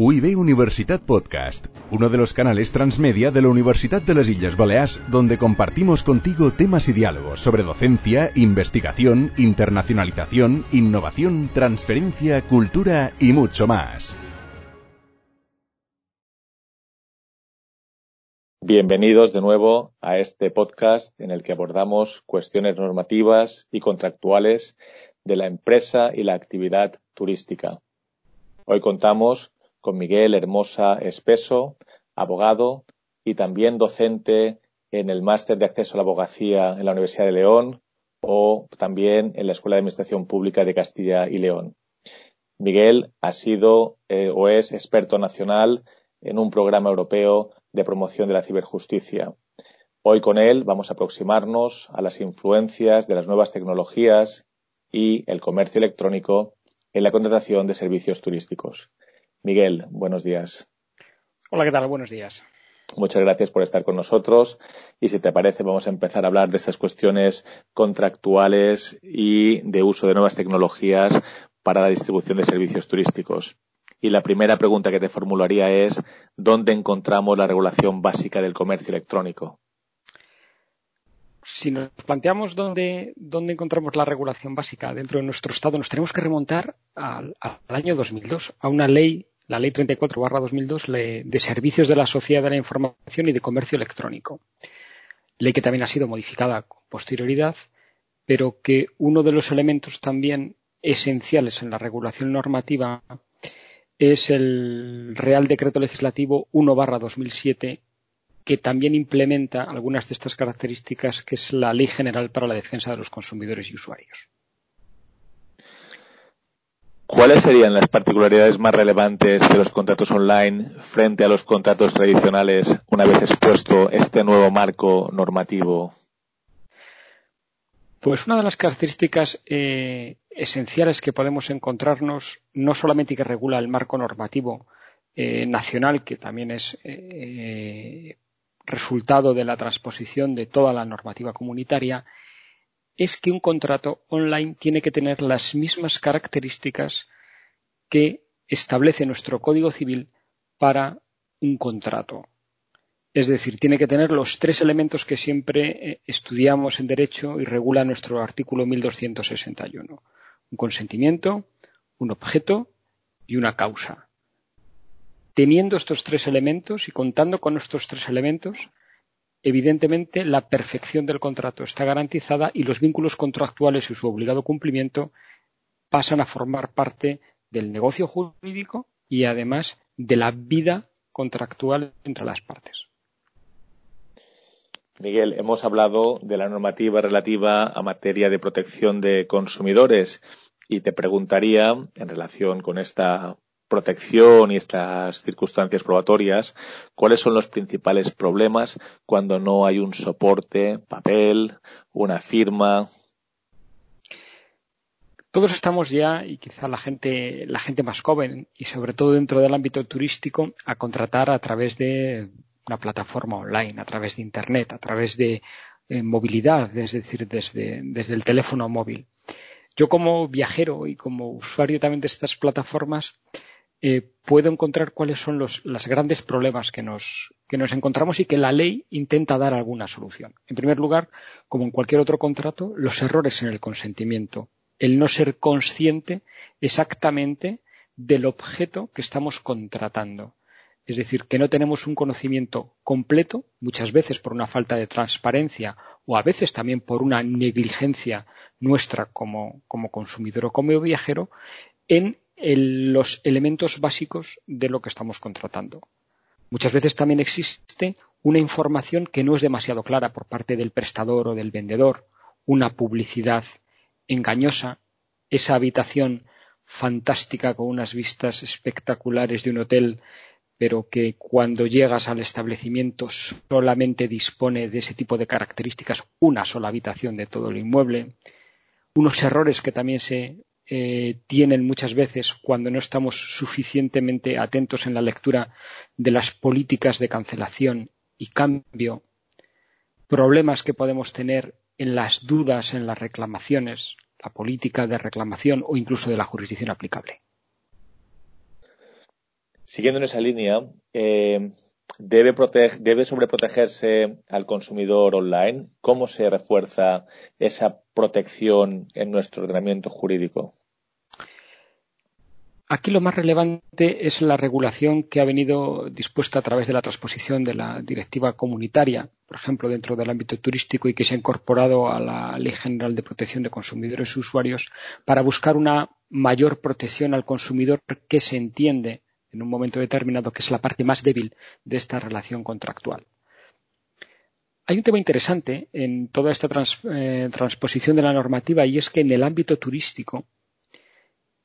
UIB Universitat Podcast, uno de los canales transmedia de la Universidad de las Islas Baleares, donde compartimos contigo temas y diálogos sobre docencia, investigación, internacionalización, innovación, transferencia, cultura y mucho más. Bienvenidos de nuevo a este podcast en el que abordamos cuestiones normativas y contractuales de la empresa y la actividad turística. Hoy contamos con Miguel Hermosa Espeso, abogado y también docente en el máster de acceso a la abogacía en la Universidad de León o también en la Escuela de Administración Pública de Castilla y León. Miguel ha sido eh, o es experto nacional en un programa europeo de promoción de la ciberjusticia. Hoy con él vamos a aproximarnos a las influencias de las nuevas tecnologías y el comercio electrónico en la contratación de servicios turísticos. Miguel, buenos días. Hola, ¿qué tal? Buenos días. Muchas gracias por estar con nosotros y si te parece vamos a empezar a hablar de estas cuestiones contractuales y de uso de nuevas tecnologías para la distribución de servicios turísticos. Y la primera pregunta que te formularía es ¿dónde encontramos la regulación básica del comercio electrónico? Si nos planteamos dónde, encontramos la regulación básica dentro de nuestro Estado, nos tenemos que remontar al, al año 2002, a una ley la Ley 34 2002 de Servicios de la Sociedad de la Información y de Comercio Electrónico. Ley que también ha sido modificada con posterioridad, pero que uno de los elementos también esenciales en la regulación normativa es el Real Decreto Legislativo 1 2007 que también implementa algunas de estas características que es la Ley General para la Defensa de los Consumidores y Usuarios. ¿Cuáles serían las particularidades más relevantes de los contratos online frente a los contratos tradicionales una vez expuesto este nuevo marco normativo? Pues una de las características eh, esenciales que podemos encontrarnos, no solamente que regula el marco normativo eh, nacional, que también es eh, resultado de la transposición de toda la normativa comunitaria, es que un contrato online tiene que tener las mismas características que establece nuestro Código Civil para un contrato. Es decir, tiene que tener los tres elementos que siempre eh, estudiamos en derecho y regula nuestro artículo 1261. Un consentimiento, un objeto y una causa. Teniendo estos tres elementos y contando con estos tres elementos, evidentemente la perfección del contrato está garantizada y los vínculos contractuales y su obligado cumplimiento pasan a formar parte del negocio jurídico y además de la vida contractual entre las partes. Miguel, hemos hablado de la normativa relativa a materia de protección de consumidores y te preguntaría, en relación con esta protección y estas circunstancias probatorias, cuáles son los principales problemas cuando no hay un soporte, papel, una firma. Todos estamos ya, y quizá la gente, la gente más joven, y sobre todo dentro del ámbito turístico, a contratar a través de una plataforma online, a través de Internet, a través de eh, movilidad, es decir, desde, desde el teléfono móvil. Yo como viajero y como usuario también de estas plataformas, eh, puedo encontrar cuáles son los grandes problemas que nos, que nos encontramos y que la ley intenta dar alguna solución. En primer lugar, como en cualquier otro contrato, los errores en el consentimiento, el no ser consciente exactamente del objeto que estamos contratando. Es decir, que no tenemos un conocimiento completo, muchas veces por una falta de transparencia o a veces también por una negligencia nuestra como, como consumidor o como viajero, en los elementos básicos de lo que estamos contratando. Muchas veces también existe una información que no es demasiado clara por parte del prestador o del vendedor, una publicidad engañosa, esa habitación fantástica con unas vistas espectaculares de un hotel, pero que cuando llegas al establecimiento solamente dispone de ese tipo de características una sola habitación de todo el inmueble, unos errores que también se eh, tienen muchas veces cuando no estamos suficientemente atentos en la lectura de las políticas de cancelación y cambio, problemas que podemos tener en las dudas en las reclamaciones, la política de reclamación o incluso de la jurisdicción aplicable. siguiendo en esa línea, eh, ¿debe, ¿debe sobreprotegerse al consumidor online? ¿Cómo se refuerza esa protección en nuestro ordenamiento jurídico? Aquí lo más relevante es la regulación que ha venido dispuesta a través de la transposición de la directiva comunitaria, por ejemplo, dentro del ámbito turístico y que se ha incorporado a la Ley General de Protección de Consumidores y Usuarios para buscar una mayor protección al consumidor que se entiende en un momento determinado que es la parte más débil de esta relación contractual. Hay un tema interesante en toda esta eh, transposición de la normativa y es que en el ámbito turístico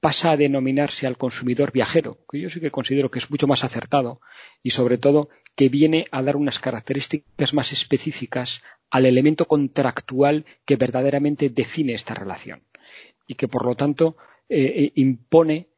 pasa a denominarse al consumidor viajero, que yo sí que considero que es mucho más acertado y sobre todo que viene a dar unas características más específicas al elemento contractual que verdaderamente define esta relación y que por lo tanto eh, eh, impone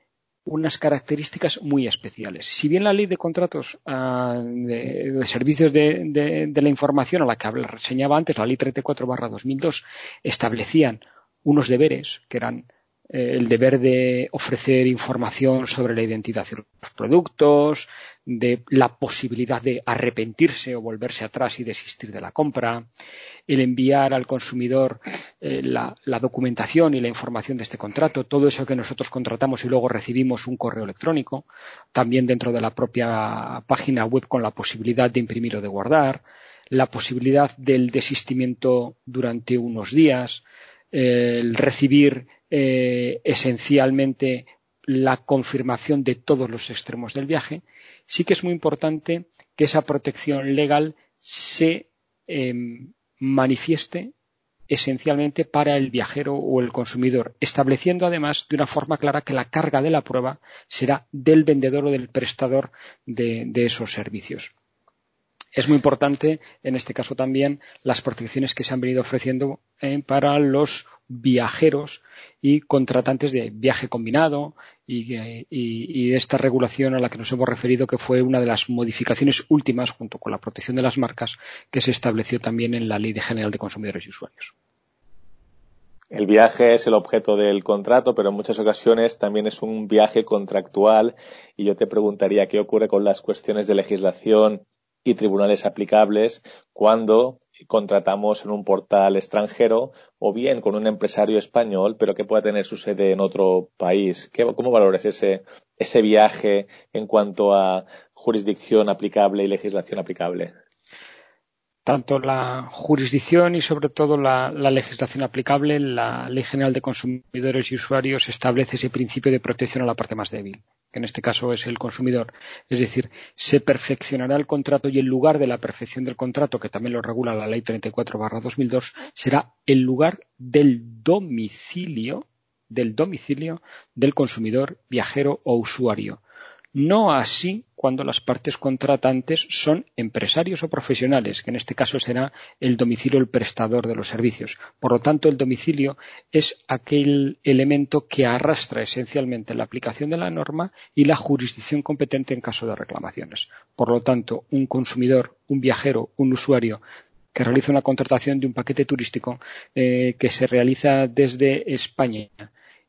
unas características muy especiales. Si bien la ley de contratos ah, de, servicios de, la información a la que reseñaba antes, la ley 34 2002, establecían unos deberes que eran eh, el deber de ofrecer información sobre la identidad de los productos, de la posibilidad de arrepentirse o volverse atrás y desistir de la compra, el enviar al consumidor eh, la, documentación y la información de este contrato, todo eso que nosotros contratamos y luego recibimos un correo electrónico, también dentro de la propia página web con la posibilidad de imprimir o de guardar, la posibilidad del desistimiento durante unos días, el recibir eh, esencialmente la confirmación de todos los extremos del viaje, sí que es muy importante que esa protección legal se em, manifieste esencialmente para el viajero o el consumidor, estableciendo además de una forma clara que la carga de la prueba será del vendedor o del prestador de esos servicios. Es muy importante, en este caso también, las protecciones que se han venido ofreciendo eh, para los viajeros y contratantes de viaje combinado y, esta regulación a la que nos hemos referido que fue una de las modificaciones últimas junto con la protección de las marcas que se estableció también en la Ley General de Consumidores y Usuarios. El viaje es el objeto del contrato, pero en muchas ocasiones también es un viaje contractual y yo te preguntaría qué ocurre con las cuestiones de legislación y tribunales aplicables cuando contratamos en un portal extranjero o bien con un empresario español, pero que pueda tener su sede en otro país. ¿Cómo valoras ese, ese viaje en cuanto a jurisdicción aplicable y legislación aplicable? Tanto la jurisdicción y sobre todo la, legislación aplicable, la Ley General de Consumidores y Usuarios establece ese principio de protección a la parte más débil, que en este caso es el consumidor. Es decir, se perfeccionará el contrato y el lugar de la perfección del contrato, que también lo regula la Ley 34-2002, será el lugar del domicilio del domicilio del consumidor, viajero o usuario no así cuando las partes contratantes son empresarios o profesionales, que en este caso será el domicilio el prestador de los servicios. Por lo tanto, el domicilio es aquel elemento que arrastra esencialmente la aplicación de la norma y la jurisdicción competente en caso de reclamaciones. Por lo tanto, un consumidor, un viajero, un usuario que realiza una contratación de un paquete turístico eh, que se realiza desde España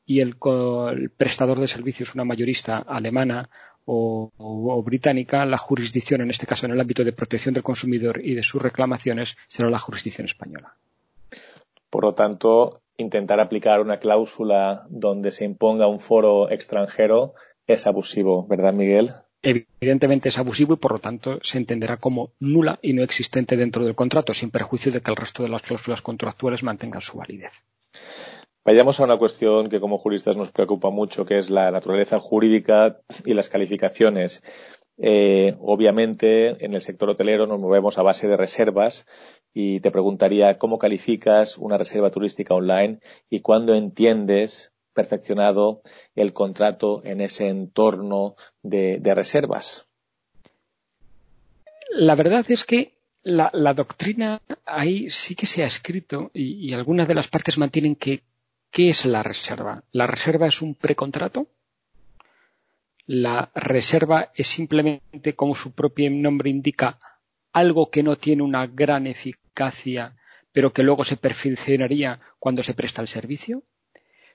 y el, prestador de servicios, una mayorista alemana o, británica, la jurisdicción, en este caso en el ámbito de protección del consumidor y de sus reclamaciones, será la jurisdicción española. Por lo tanto, intentar aplicar una cláusula donde se imponga un foro extranjero es abusivo, ¿verdad, Miguel? Evidentemente es abusivo y por lo tanto se entenderá como nula y no existente dentro del contrato, sin perjuicio de que el resto de las cláusulas contractuales mantengan su validez. Vayamos a una cuestión que como juristas nos preocupa mucho, que es la naturaleza jurídica y las calificaciones. Eh, obviamente, en el sector hotelero nos movemos a base de reservas y te preguntaría cómo calificas una reserva turística online y cuándo entiendes perfeccionado el contrato en ese entorno de, reservas. La verdad es que la, doctrina ahí sí que se ha escrito y algunas de las partes mantienen que ¿Qué es la reserva? ¿La reserva es un precontrato? La reserva es simplemente, como su propio nombre indica, algo que no tiene una gran eficacia, pero que luego se perfeccionaría cuando se presta el servicio.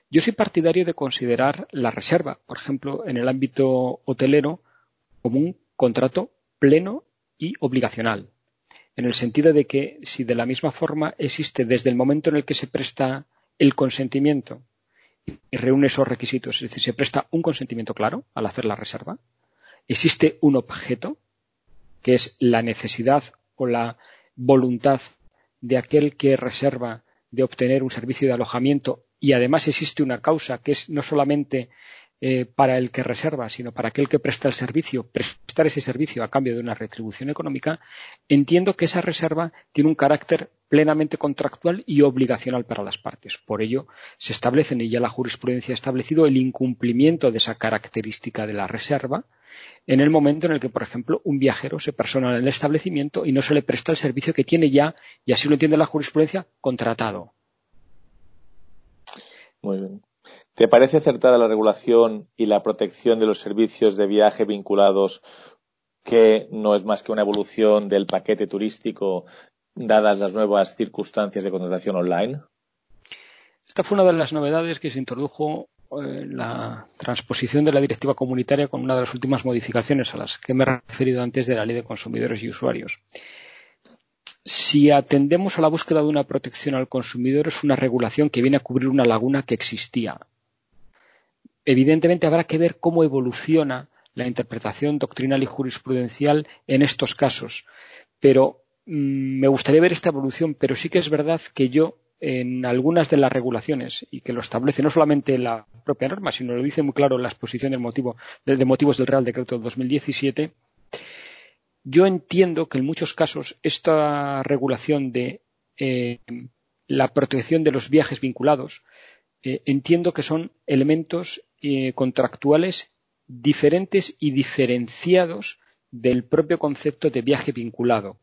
Yo soy partidario de considerar la reserva, por ejemplo, en el ámbito hotelero, como un contrato pleno y obligacional, en el sentido de que si de la misma forma existe desde el momento en el que se presta el consentimiento y reúne esos requisitos, es decir, se presta un consentimiento claro al hacer la reserva, existe un objeto, que es la necesidad o la voluntad de aquel que reserva de obtener un servicio de alojamiento. Y además existe una causa que es no solamente eh, para el que reserva, sino para aquel que presta el servicio, prestar ese servicio a cambio de una retribución económica, entiendo que esa reserva tiene un carácter plenamente contractual y obligacional para las partes. Por ello, se establece, y ya la jurisprudencia ha establecido, el incumplimiento de esa característica de la reserva en el momento en el que, por ejemplo, un viajero se persona en el establecimiento y no se le presta el servicio que tiene ya, y así lo entiende la jurisprudencia, contratado. Muy bien. ¿Te parece acertada la regulación y la protección de los servicios de viaje vinculados que no es más que una evolución del paquete turístico dadas las nuevas circunstancias de contratación online? Esta fue una de las novedades que se introdujo en la transposición de la directiva comunitaria con una de las últimas modificaciones a las que me he referido antes de la ley de consumidores y usuarios. Si atendemos a la búsqueda de una protección al consumidor, es una regulación que viene a cubrir una laguna que existía. Evidentemente habrá que ver cómo evoluciona la interpretación doctrinal y jurisprudencial en estos casos, pero mm, me gustaría ver esta evolución, pero sí que es verdad que yo en algunas de las regulaciones y que lo establece no solamente la propia norma, sino lo dice muy claro la exposición del motivo, de, motivos del Real Decreto de 2017, yo entiendo que en muchos casos esta regulación de eh, la protección de los viajes vinculados, eh, entiendo que son elementos eh, contractuales diferentes y diferenciados del propio concepto de viaje vinculado.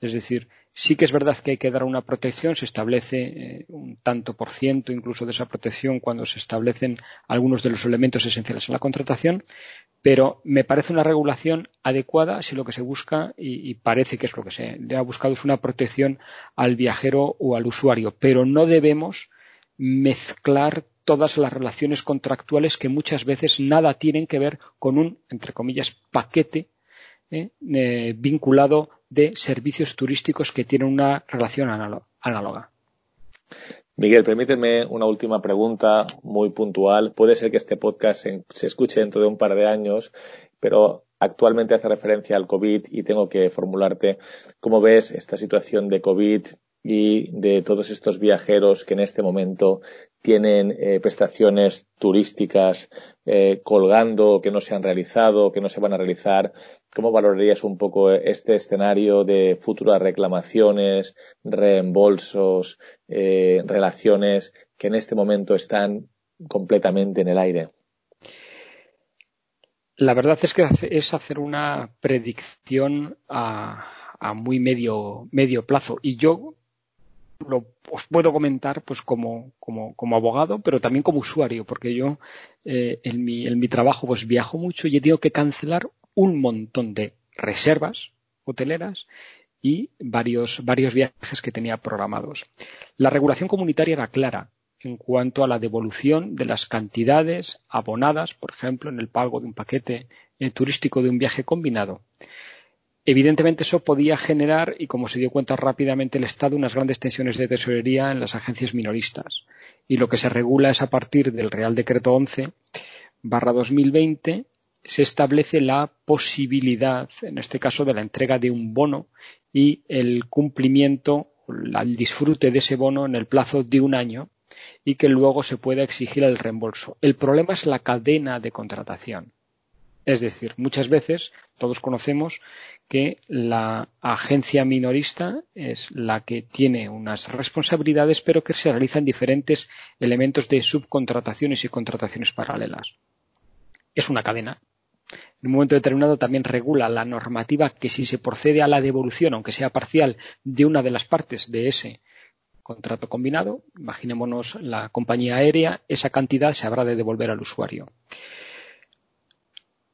Es decir, sí que es verdad que hay que dar una protección, se establece un tanto por ciento incluso de esa protección cuando se establecen algunos de los elementos esenciales en la contratación, pero me parece una regulación adecuada si lo que se busca, y, parece que es lo que se ha buscado, es una protección al viajero o al usuario, pero no debemos mezclar todas las relaciones contractuales que muchas veces nada tienen que ver con un, entre comillas, paquete eh, eh, vinculado de servicios turísticos que tienen una relación análoga. Miguel, permíteme una última pregunta muy puntual. Puede ser que este podcast se, escuche dentro de un par de años, pero actualmente hace referencia al COVID y tengo que formularte cómo ves esta situación de COVID y de todos estos viajeros que en este momento tienen eh, prestaciones turísticas eh, colgando que no se han realizado, que no se van a realizar. ¿Cómo valorarías un poco este escenario de futuras reclamaciones, reembolsos, eh, relaciones que en este momento están completamente en el aire? La verdad es que es hacer una predicción a, a muy medio, medio plazo. Y yo lo os puedo comentar pues como, como, como, abogado, pero también como usuario, porque yo eh, en, mi, en mi trabajo pues viajo mucho y he tenido que cancelar un montón de reservas hoteleras y varios, varios viajes que tenía programados. La regulación comunitaria era clara en cuanto a la devolución de las cantidades abonadas, por ejemplo, en el pago de un paquete eh, turístico de un viaje combinado. Evidentemente eso podía generar, y como se dio cuenta rápidamente el Estado, unas grandes tensiones de tesorería en las agencias minoristas. Y lo que se regula es a partir del Real Decreto 11 barra 2020 se establece la posibilidad, en este caso, de la entrega de un bono y el cumplimiento, el disfrute de ese bono en el plazo de un año y que luego se pueda exigir el reembolso. El problema es la cadena de contratación. Es decir, muchas veces todos conocemos que la agencia minorista es la que tiene unas responsabilidades, pero que se realizan diferentes elementos de subcontrataciones y contrataciones paralelas. Es una cadena. En un momento determinado también regula la normativa que si se procede a la devolución, aunque sea parcial, de una de las partes de ese contrato combinado, imaginémonos la compañía aérea, esa cantidad se habrá de devolver al usuario.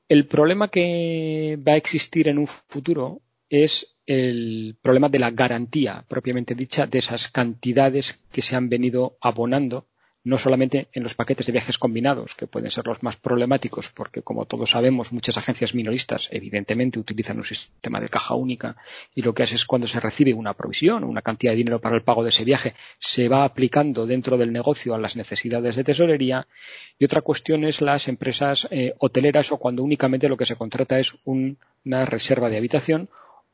El problema que va a existir en un futuro es el problema de la garantía propiamente dicha de esas cantidades que se han venido abonando no solamente en los paquetes de viajes combinados, que pueden ser los más problemáticos, porque como todos sabemos, muchas agencias minoristas evidentemente utilizan un sistema de caja única y lo que hace es cuando se recibe una provisión, una cantidad de dinero para el pago de ese viaje, se va aplicando dentro del negocio a las necesidades de tesorería. Y otra cuestión es las empresas eh, hoteleras o cuando únicamente lo que se contrata es una reserva de habitación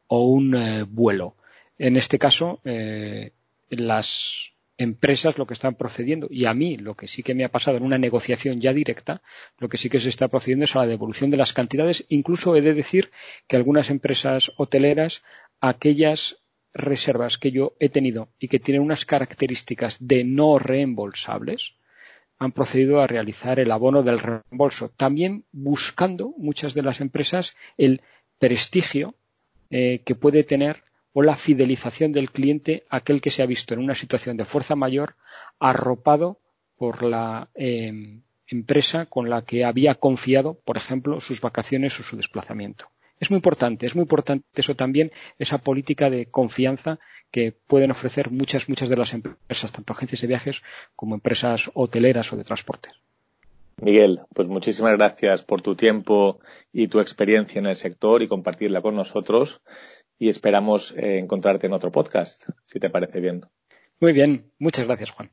o un eh, vuelo. En este caso, eh, las empresas lo que están procediendo, y a mí lo que sí que me ha pasado en una negociación ya directa, lo que sí que se está procediendo es a la devolución de las cantidades. Incluso he de decir que algunas empresas hoteleras, aquellas reservas que yo he tenido y que tienen unas características de no reembolsables, han procedido a realizar el abono del reembolso, también buscando muchas de las empresas el prestigio eh, que puede tener o la fidelización del cliente aquel que se ha visto en una situación de fuerza mayor arropado por la em, empresa con la que había confiado, por ejemplo, sus vacaciones o su desplazamiento. Es muy importante, es muy importante eso también, esa política de confianza que pueden ofrecer muchas, muchas de las empresas, tanto agencias de viajes como empresas hoteleras o de transportes. Miguel, pues muchísimas gracias por tu tiempo y tu experiencia en el sector y compartirla con nosotros y esperamos eh, encontrarte en otro podcast, si te parece bien. Muy bien, muchas gracias Juan.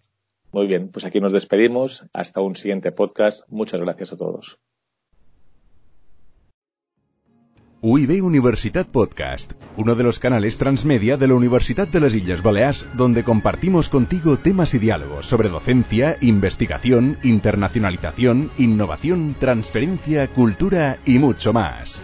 Muy bien, pues aquí nos despedimos. Hasta un siguiente podcast. Muchas gracias a todos. UIB Universitat Podcast, uno de los canales transmedia de la Universidad de las Islas Baleares, donde compartimos contigo temas y diálogos sobre docencia, investigación, internacionalización, innovación, transferencia, cultura y mucho más.